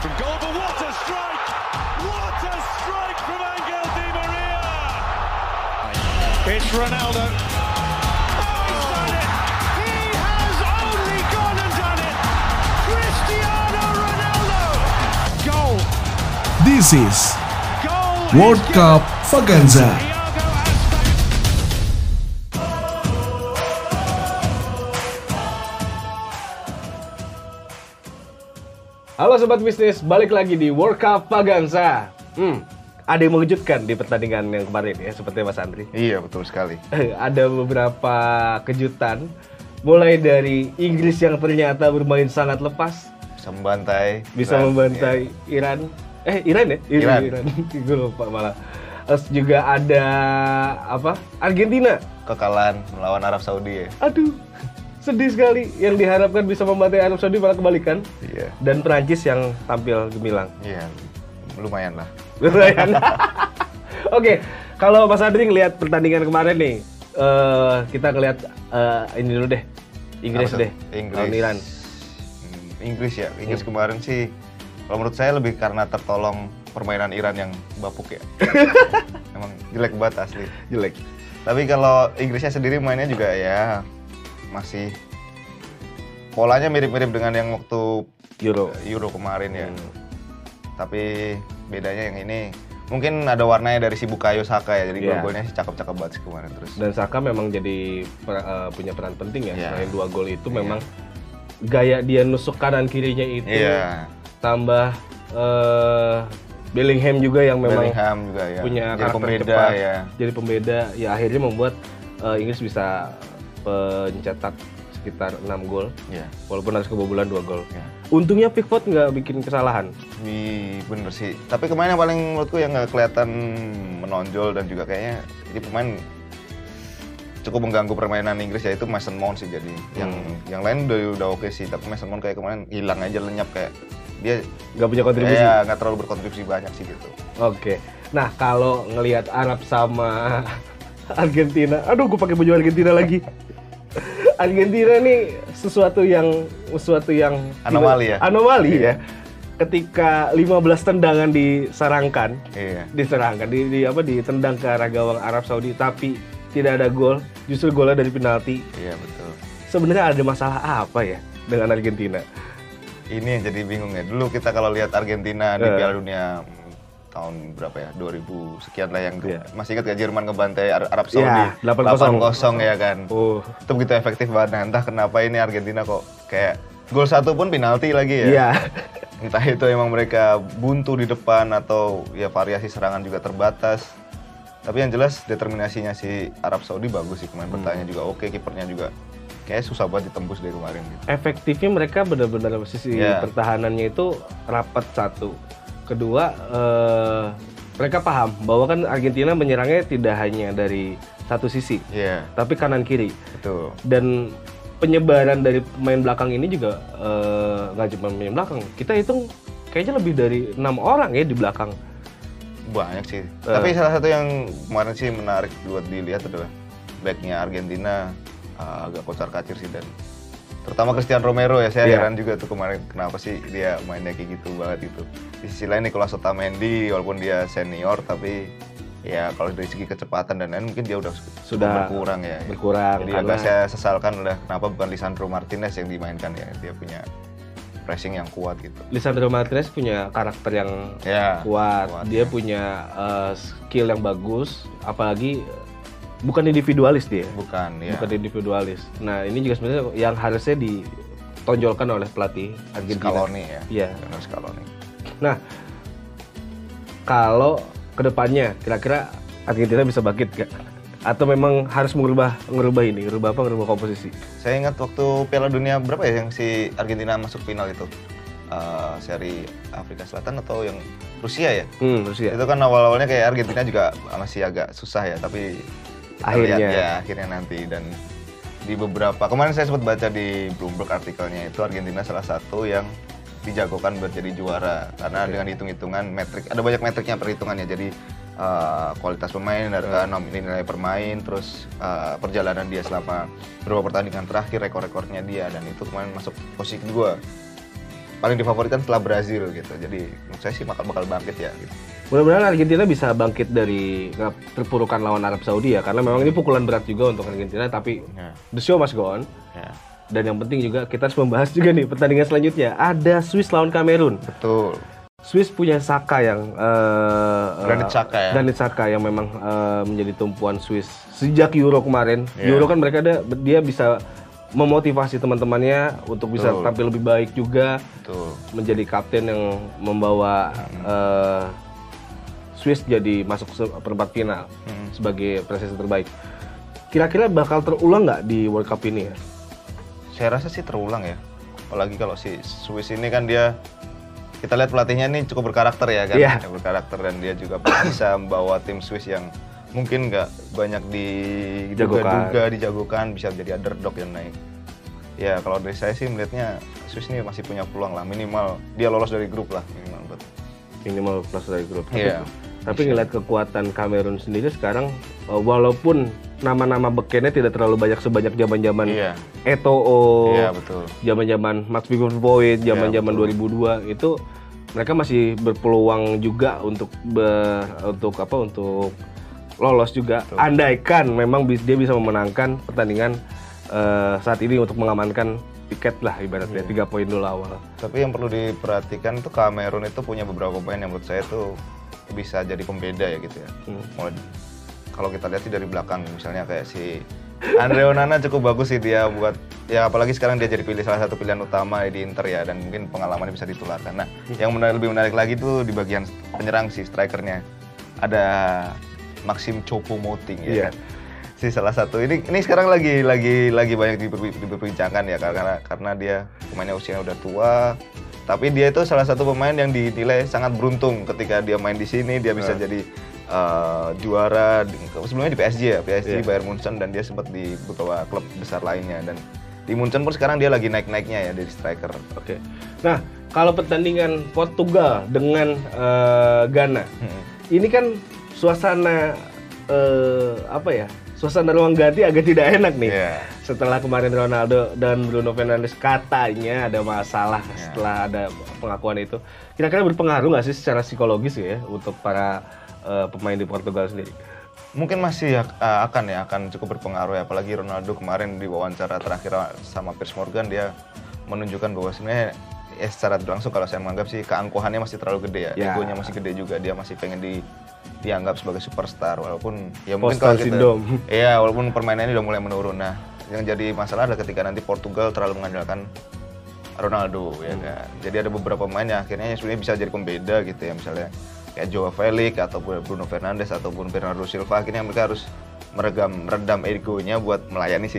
From goal, but what a strike! What a strike from Angel Di Maria! It's Ronaldo. Oh, he's done it! He has only gone and done it! Cristiano Ronaldo! Goal! This is Goal! World. Cup Vaganza. Halo sobat bisnis, balik lagi di World Cup Paganza. Hmm, ada yang mengejutkan di pertandingan yang kemarin ya, seperti Mas Andri. Iya betul sekali. ada beberapa kejutan, mulai dari Inggris yang ternyata bermain sangat lepas, Bisa membantai. bisa Iran, membantai Iran. Eh, Iran ya? Iran. Iran. Gue lupa malah. Terus juga ada apa? Argentina. Kekalahan melawan Arab Saudi ya. Aduh, sedih sekali. Yang diharapkan bisa membantai Arab Saudi malah kebalikan. Iya. Dan Perancis yang tampil gemilang. Iya. Lumayan lah. Lumayan. Oke, kalau Mas Adri ngelihat pertandingan kemarin nih, eh, kita ngelihat eh, ini dulu deh, Inggris Apa deh, Inggris. lawan Iran. Hmm, Inggris ya. Inggris kemarin sih kalau menurut saya lebih karena tertolong permainan Iran yang bapuk ya. Emang jelek banget asli. Jelek. Tapi kalau Inggrisnya sendiri mainnya juga ya masih polanya mirip-mirip dengan yang waktu Euro. Euro kemarin ya. Hmm. Tapi bedanya yang ini mungkin ada warnanya dari si Bukayo Saka ya. Jadi Iya. gol-golnya sih cakep-cakep banget sih kemarin terus. Dan Saka memang jadi per- eh, punya peran penting ya. Iya. Selain dua gol itu memang gaya dia nusuk kanan kirinya itu, Iya. tambah eh, Bellingham juga yang memang Bellingham juga ya. punya Jadi karakter pembeda cepat, ya. jadi pembeda. Ya akhirnya membuat eh, Inggris bisa pencetak sekitar 6 gol. Iya. Walaupun harus kebobolan 2 gol. Iya. Untungnya Pickford nggak bikin kesalahan. Wih, bener sih. Tapi kemarin yang paling menurutku yang nggak kelihatan menonjol dan juga kayaknya ini pemain cukup mengganggu permainan Inggris yaitu Mason Mount sih jadi yang Hmm. yang lain udah udah oke sih tapi Mason Mount kayak kemarin hilang aja lenyap kayak dia Nggak punya kontribusi. ya nggak terlalu berkontribusi banyak sih gitu Oke. Nah kalau ngelihat Arab sama Argentina, aduh gue pakai baju Argentina lagi. Argentina nih sesuatu yang sesuatu yang Anomali ya? Anomali ya. Ketika 15 tendangan diserangkan, iya diserangkan di, di apa ditendang ke arah gawang Arab Saudi tapi tidak ada gol, justru golnya dari penalti. iya betul Sebenarnya ada masalah apa ya dengan Argentina? ini yang jadi bingung ya dulu kita kalau lihat Argentina di Eh. Piala Dunia tahun berapa ya? 2000 sekian lah yang Iya. masih ingat gak Jerman ngebantai Ar- Arab Saudi? Iya, 8-0. 8-0 ya kan? Oh, itu begitu efektif banget. Nah, entah kenapa ini Argentina kok kayak gol satu pun penalti lagi ya. Iya. entah itu emang mereka buntu di depan atau ya variasi serangan juga terbatas. Tapi yang jelas determinasinya si Arab Saudi bagus sih. Kemarin bertanya juga oke kipernya juga kayak susah banget ditembus dari kemarin gitu. Efektifnya mereka benar-benar sisi Iya. pertahanannya itu rapat satu. Kedua, eh, mereka paham bahwa kan Argentina menyerangnya tidak hanya dari satu sisi, iya tapi kanan kiri. betul Dan penyebaran dari pemain belakang ini juga eh, nggak cuma pemain belakang. Kita hitung kayaknya lebih dari enam orang ya di belakang. banyak sih Eh. tapi salah satu yang kemarin sih menarik buat dilihat adalah backnya Argentina uh, agak kocar kacir sih dan terutama Cristiano Romero ya saya Iya. heran juga tuh kemarin kenapa sih dia mainnya kayak gitu banget itu di sisi lain Nicolas Otamendi walaupun dia senior tapi ya kalau dari segi kecepatan dan lain mungkin dia udah Sudah berkurang ya. berkurang jadi karena agak saya sesalkan udah kenapa bukan Lisandro Martinez yang dimainkan ya. Dia punya pressing yang kuat gitu. Lisandro Martinez punya karakter yang ya kuat, kuat, dia ya. punya eh, skill yang bagus, apalagi bukan individualis dia, bukan ya bukan individualis. Nah ini juga sebenarnya yang harusnya ditonjolkan oleh pelatih Argentina. Scaloni ya Iya. Lionel Scaloni Nah kalau ke depannya kira-kira Argentina bisa bangkit gak? Atau memang harus mengubah mengubah ini, mengubah apa? Mengubah komposisi? Saya ingat waktu Piala Dunia berapa ya yang si Argentina masuk final itu? Eh, seri Afrika Selatan atau yang Rusia ya? Hmm, Rusia. Itu kan awal-awalnya kayak Argentina juga masih agak susah ya, tapi Akhirnya. lihat ya akhirnya nanti. Dan di beberapa kemarin saya sempat baca di Bloomberg artikelnya itu Argentina salah satu yang dijagokan buat jadi juara. Karena dengan hitung-hitungan metrik ada banyak metriknya perhitungannya. Jadi eh, kualitas pemain dari Hmm. nilai permain terus eh, perjalanan dia selama beberapa pertandingan terakhir rekor-rekornya dia. Dan itu kemarin masuk posisi kedua paling difavoritkan setelah Brazil gitu. Jadi menurut saya sih bakal bakal bangkit ya. Gitu. Mudah-mudahan Argentina bisa bangkit dari terpurukan lawan Arab Saudi ya, karena memang ini pukulan berat juga untuk Argentina. Tapi Ya. the show must go on. Ya. Dan yang penting juga kita harus membahas juga nih pertandingan selanjutnya. Ada Swiss lawan Kamerun. Betul. Swiss punya Saka yang eh, Granit eh, Xhaka ya. Granit Xhaka yang memang eh, menjadi tumpuan Swiss sejak Euro kemarin. Iya. Euro kan mereka ada dia bisa memotivasi teman-temannya untuk bisa Betul. tampil lebih baik juga Betul. menjadi kapten yang membawa eh, Swiss jadi masuk perempat final Hmm. sebagai prestasi terbaik. Kira-kira bakal terulang nggak di World Cup ini ya? Saya rasa sih terulang ya. Apalagi kalau si Swiss ini kan dia kita lihat pelatihnya ini cukup berkarakter ya kan. Cukup berkarakter dan dia juga bisa membawa tim Swiss yang mungkin nggak banyak diduga-duga, dijagokan bisa jadi underdog yang naik. Ya kalau dari saya sih melihatnya Swiss ini masih punya peluang lah minimal dia lolos dari grup lah minimal buat. minimal plus dari grup. Tapi- Iya. Tapi ngeliat kekuatan Kamerun sendiri sekarang uh, walaupun nama-nama bekennya tidak terlalu banyak sebanyak zaman-zaman Iya. Eto'o, Iya betul. zaman-zaman Max Voigt, Iya, zaman-zaman 2002 itu mereka masih berpeluang juga untuk ber- untuk apa untuk lolos juga. Andaikan memang dia bisa memenangkan pertandingan eh, saat ini untuk mengamankan tiket lah ibaratnya Iya. tiga poin dulu awal. Tapi yang perlu diperhatikan tuh Kamerun itu punya beberapa pemain yang menurut saya tuh bisa jadi pembeda ya gitu ya. Hmm. Mulai kalau kita lihat sih dari belakang misalnya kayak si Andre Onana cukup bagus sih dia buat ya apalagi sekarang dia jadi pilih salah satu pilihan utama di Inter ya dan mungkin pengalamannya bisa ditularkan. Nah, yang menarik, lebih menarik lagi tuh di bagian penyerang si strikernya ada Maxim Choupo-Moting ya. Iya. kan? Si salah satu ini ini sekarang lagi lagi lagi banyak diper- diperbincangkan ya karena karena dia pemainnya usianya udah tua tapi dia itu salah satu pemain yang dinilai sangat beruntung ketika dia main di sini dia bisa Nah. jadi uh, juara sebelumnya di PSG ya PSG Iya. Bayern Munchen dan dia sempat di beberapa klub besar lainnya dan di Munchen pun sekarang dia lagi naik-naiknya ya dari striker Oke. Nah, kalau pertandingan Portugal dengan eh, Ghana, Hmm. ini kan suasana eh, apa ya? Suasana ruang ganti agak tidak enak nih. Iya. Setelah kemarin Ronaldo dan Bruno Fernandes katanya ada masalah Iya. setelah ada pengakuan itu. Kira-kira berpengaruh nggak sih secara psikologis ya untuk para eh, pemain di Portugal sendiri? mungkin masih uh, akan ya akan cukup berpengaruh ya apalagi Ronaldo kemarin di wawancara terakhir sama Piers Morgan dia menunjukkan bahwa sebenarnya ya secara langsung kalau saya menganggap sih keangkuhannya masih terlalu gede ya, Ya. egonya masih gede juga dia masih pengen di dianggap sebagai superstar walaupun ya mungkin Postal kalau kita syndrome. iya walaupun permainannya udah mulai menurun nah yang jadi masalah adalah ketika nanti Portugal terlalu mengandalkan Ronaldo ya Hmm. kan. Jadi ada beberapa pemain yang akhirnya sebenarnya bisa jadi pembeda gitu ya misalnya kayak Joao Felix ataupun Bruno Fernandes ataupun Bernardo Silva akhirnya mereka harus meredam meredam egonya buat melayani si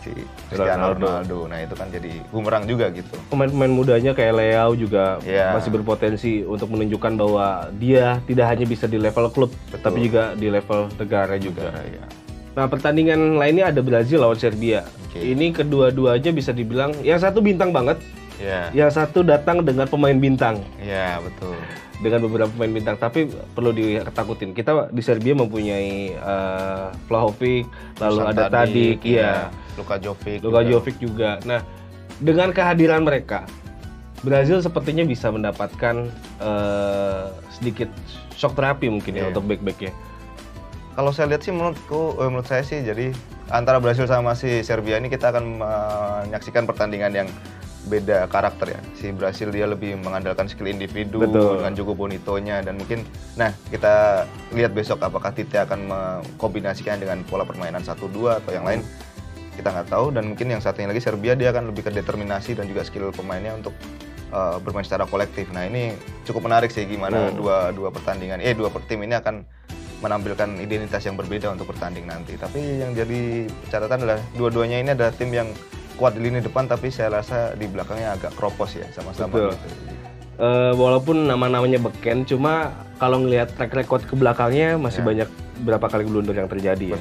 si Cristiano Ronaldo. Ronaldo. Nah, itu kan jadi bumerang juga gitu. Pemain-pemain mudanya kayak Leao juga Iya. masih berpotensi untuk menunjukkan bahwa dia tidak hanya bisa di level klub, Betul. tapi juga di level negara juga. ya. Nah, pertandingan lainnya ada Brazil lawan Serbia. Oke. Ini kedua-duanya bisa dibilang yang satu bintang banget, Ya. yang satu datang dengan pemain bintang, Ya, betul. dengan beberapa pemain bintang. Tapi perlu ditakutin. Kita di Serbia mempunyai eh, Vlahovic, lalu ada Tadic, iya. Luka Jovic. Luka juga. Jovic juga. Nah, dengan kehadiran mereka, Brazil sepertinya bisa mendapatkan eh, sedikit shock terapi mungkin ya Iya. untuk back-backnya. Kalau saya lihat sih menurutku, eh, menurut saya sih jadi antara Brasil sama si Serbia ini kita akan menyaksikan pertandingan yang beda karakter ya. Si Brasil dia lebih mengandalkan skill individu Betul. dengan Jogo Bonitonya dan mungkin nah kita lihat besok apakah Tite akan mengkombinasikan dengan pola permainan 1-2 atau yang lain kita nggak tahu dan mungkin yang satunya lagi Serbia dia akan lebih ke determinasi dan juga skill pemainnya untuk eh, bermain secara kolektif. Nah ini cukup menarik sih gimana Hmm. dua dua pertandingan eh dua per- tim ini akan menampilkan identitas yang berbeda untuk bertanding nanti. Tapi yang jadi catatan adalah dua-duanya ini adalah tim yang kuat di lini depan tapi saya rasa di belakangnya agak kropos ya sama-sama Betul. gitu. Eh, walaupun nama-namanya beken, cuma kalau ngelihat track record ke belakangnya masih Ya. banyak berapa kali blunder yang terjadi ya.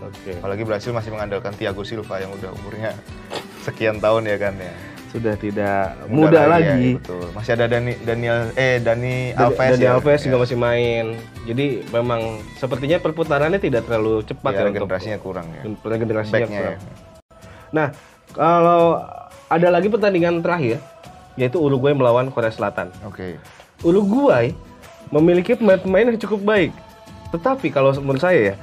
Oke. Apalagi Brasil masih mengandalkan Thiago Silva yang udah umurnya sekian tahun ya kan ya. Sudah tidak muda, ya, lagi. betul. Masih ada Dani Daniel eh Dani Dan- Alves Dani ya. Alves juga Ya. masih main. Jadi memang sepertinya perputarannya tidak terlalu cepat Ya, ya, untuk generasinya kurang ya. regenerasinya kurang. ya. Nah, kalau ada lagi pertandingan terakhir yaitu Uruguay melawan Korea Selatan. Oke. Uruguay memiliki pemain-pemain yang cukup baik. Tetapi kalau menurut saya ya,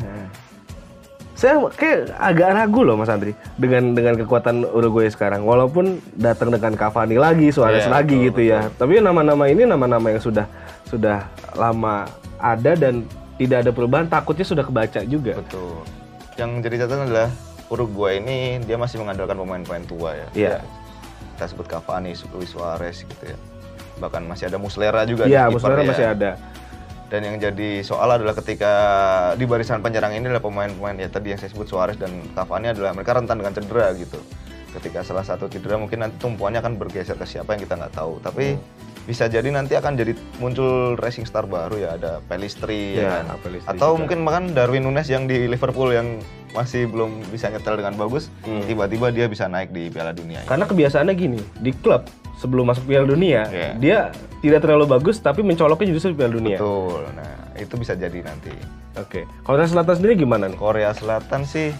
saya kayak agak ragu loh Mas Andri dengan dengan kekuatan Uruguay sekarang. Walaupun datang dengan Cavani lagi, Suarez Iya, lagi betul, gitu ya. Tapi nama-nama ini nama-nama yang sudah sudah lama ada dan tidak ada perubahan. Takutnya sudah kebaca juga. Betul. Yang jadi catatan adalah Uruguay ini dia masih mengandalkan pemain-pemain tua ya. Iya. Kita sebut Cavani, Luis Suarez gitu ya. Bahkan masih ada Muslera juga Iya, di kiper Muslera ya. masih ada. Dan yang jadi soal adalah ketika di barisan penyerang ini adalah pemain-pemain ya tadi yang saya sebut Suarez dan Cavani adalah mereka rentan dengan cedera gitu. Ketika salah satu cedera mungkin nanti tumpuannya akan bergeser ke siapa yang kita nggak tahu. Tapi bisa jadi nanti akan jadi muncul racing star baru ya ada Pelistri Iya, ya kan. Pelistri Atau juga. mungkin bahkan Darwin Nunes yang di Liverpool yang masih belum bisa nyetel dengan bagus, Hmm. tiba-tiba dia bisa naik di Piala Dunia. Karena kebiasaannya gini, di klub sebelum masuk Piala Dunia, Iya. dia tidak terlalu bagus tapi mencoloknya justru di Piala Dunia. Betul. Nah, itu bisa jadi nanti. Oke. Korea Selatan sendiri gimana nih? Korea Selatan sih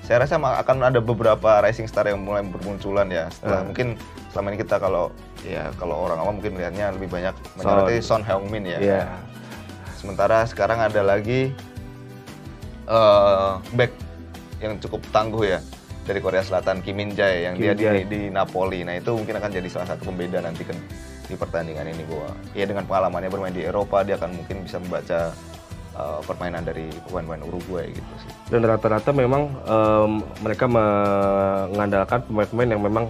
saya rasa akan ada beberapa rising star yang mulai bermunculan ya setelah Hmm. mungkin selama ini kita kalau ya kalau orang awam mungkin melihatnya lebih banyak menyoroti Son Heung-min ya. Iya. Sementara sekarang ada lagi eh back yang cukup tangguh ya dari Korea Selatan Kim Min Jae yang Kim dia di, Jae. di Napoli. Nah itu mungkin akan jadi salah satu pembeda nanti kan di pertandingan ini bahwa ya dengan pengalamannya bermain di Eropa dia akan mungkin bisa membaca eh, permainan dari pemain-pemain Uruguay gitu sih. Dan rata-rata memang em, mereka mengandalkan pemain-pemain yang memang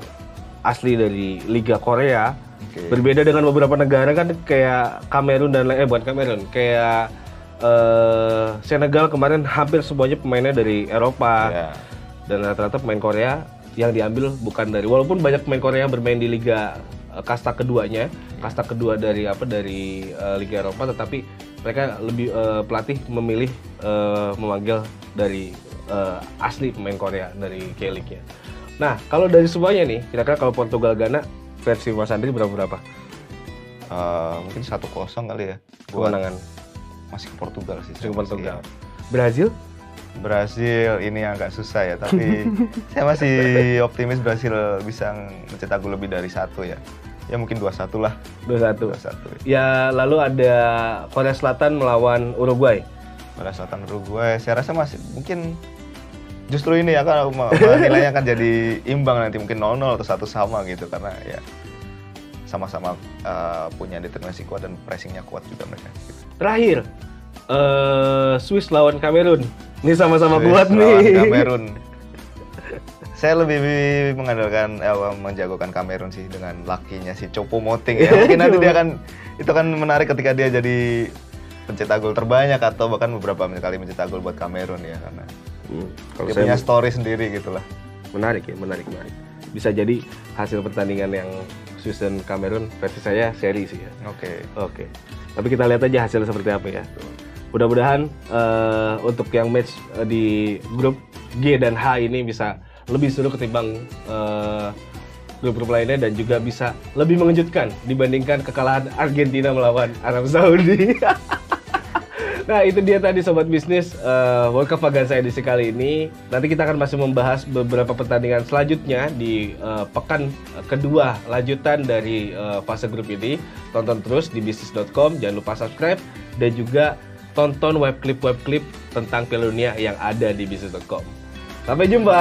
asli dari Liga Korea. Oke. Berbeda dengan beberapa negara kan kayak Kamerun dan eh bukan Kamerun, kayak eh, Senegal kemarin hampir semuanya pemainnya dari Eropa. Ya. Dan rata-rata pemain Korea yang diambil bukan dari walaupun banyak pemain Korea yang bermain di liga eh, kasta keduanya, kasta kedua dari apa dari eh, Liga Eropa tetapi mereka lebih eh, pelatih memilih eh, memanggil dari eh, asli pemain Korea dari K-League-nya. Nah, kalau dari semuanya nih, kira-kira kalau Portugal Ghana versi Mas Andri berapa berapa? Eh, mungkin satu kosong kali ya Kemenangan masih ke Portugal sih ke saya Portugal. masih- Brazil? Brasil ini yang agak susah ya tapi saya masih optimis Brasil bisa mencetak gol lebih dari satu ya ya mungkin 2-1 lah 2-1. 2-1 Ya, lalu ada Korea Selatan melawan Uruguay. Korea Selatan Uruguay saya rasa masih mungkin justru ini ya kan nilainya akan jadi imbang nanti mungkin 0-0 atau satu sama gitu karena ya sama-sama eh, punya determinasi kuat dan pressingnya kuat juga mereka gitu. Terakhir, eh Swiss lawan Kamerun. Ini sama-sama kuat nih. Kamerun. Saya lebih mengagalkan eh, menjagokan Kamerun sih dengan lakinya si Chopo Moting ya. Mungkin nanti dia akan itu kan menarik ketika dia jadi pencetak gol terbanyak atau bahkan beberapa kali mencetak gol buat Kamerun ya karena Hmm, kalau dia saya punya story sendiri gitulah. menarik ya, menarik, menarik. Bisa jadi hasil pertandingan yang Swiss dan Kamerun versi saya seri sih ya. Oke. Oke. Tapi kita lihat aja hasilnya seperti apa ya. Mudah-mudahan eh, untuk yang match eh, di grup G dan H ini bisa lebih seru ketimbang eh, grup-grup lainnya dan juga bisa lebih mengejutkan dibandingkan kekalahan Argentina melawan Arab Saudi. nah itu dia tadi sobat bisnis eh, World Cup Vaganza edisi kali ini. Nanti kita akan masih membahas beberapa pertandingan selanjutnya di eh, pekan kedua lanjutan dari eh, fase grup ini. Tonton terus di bisnis.com, jangan lupa subscribe dan juga tonton web klip web klip tentang Piala Dunia yang ada di bisnis.com. Sampai jumpa.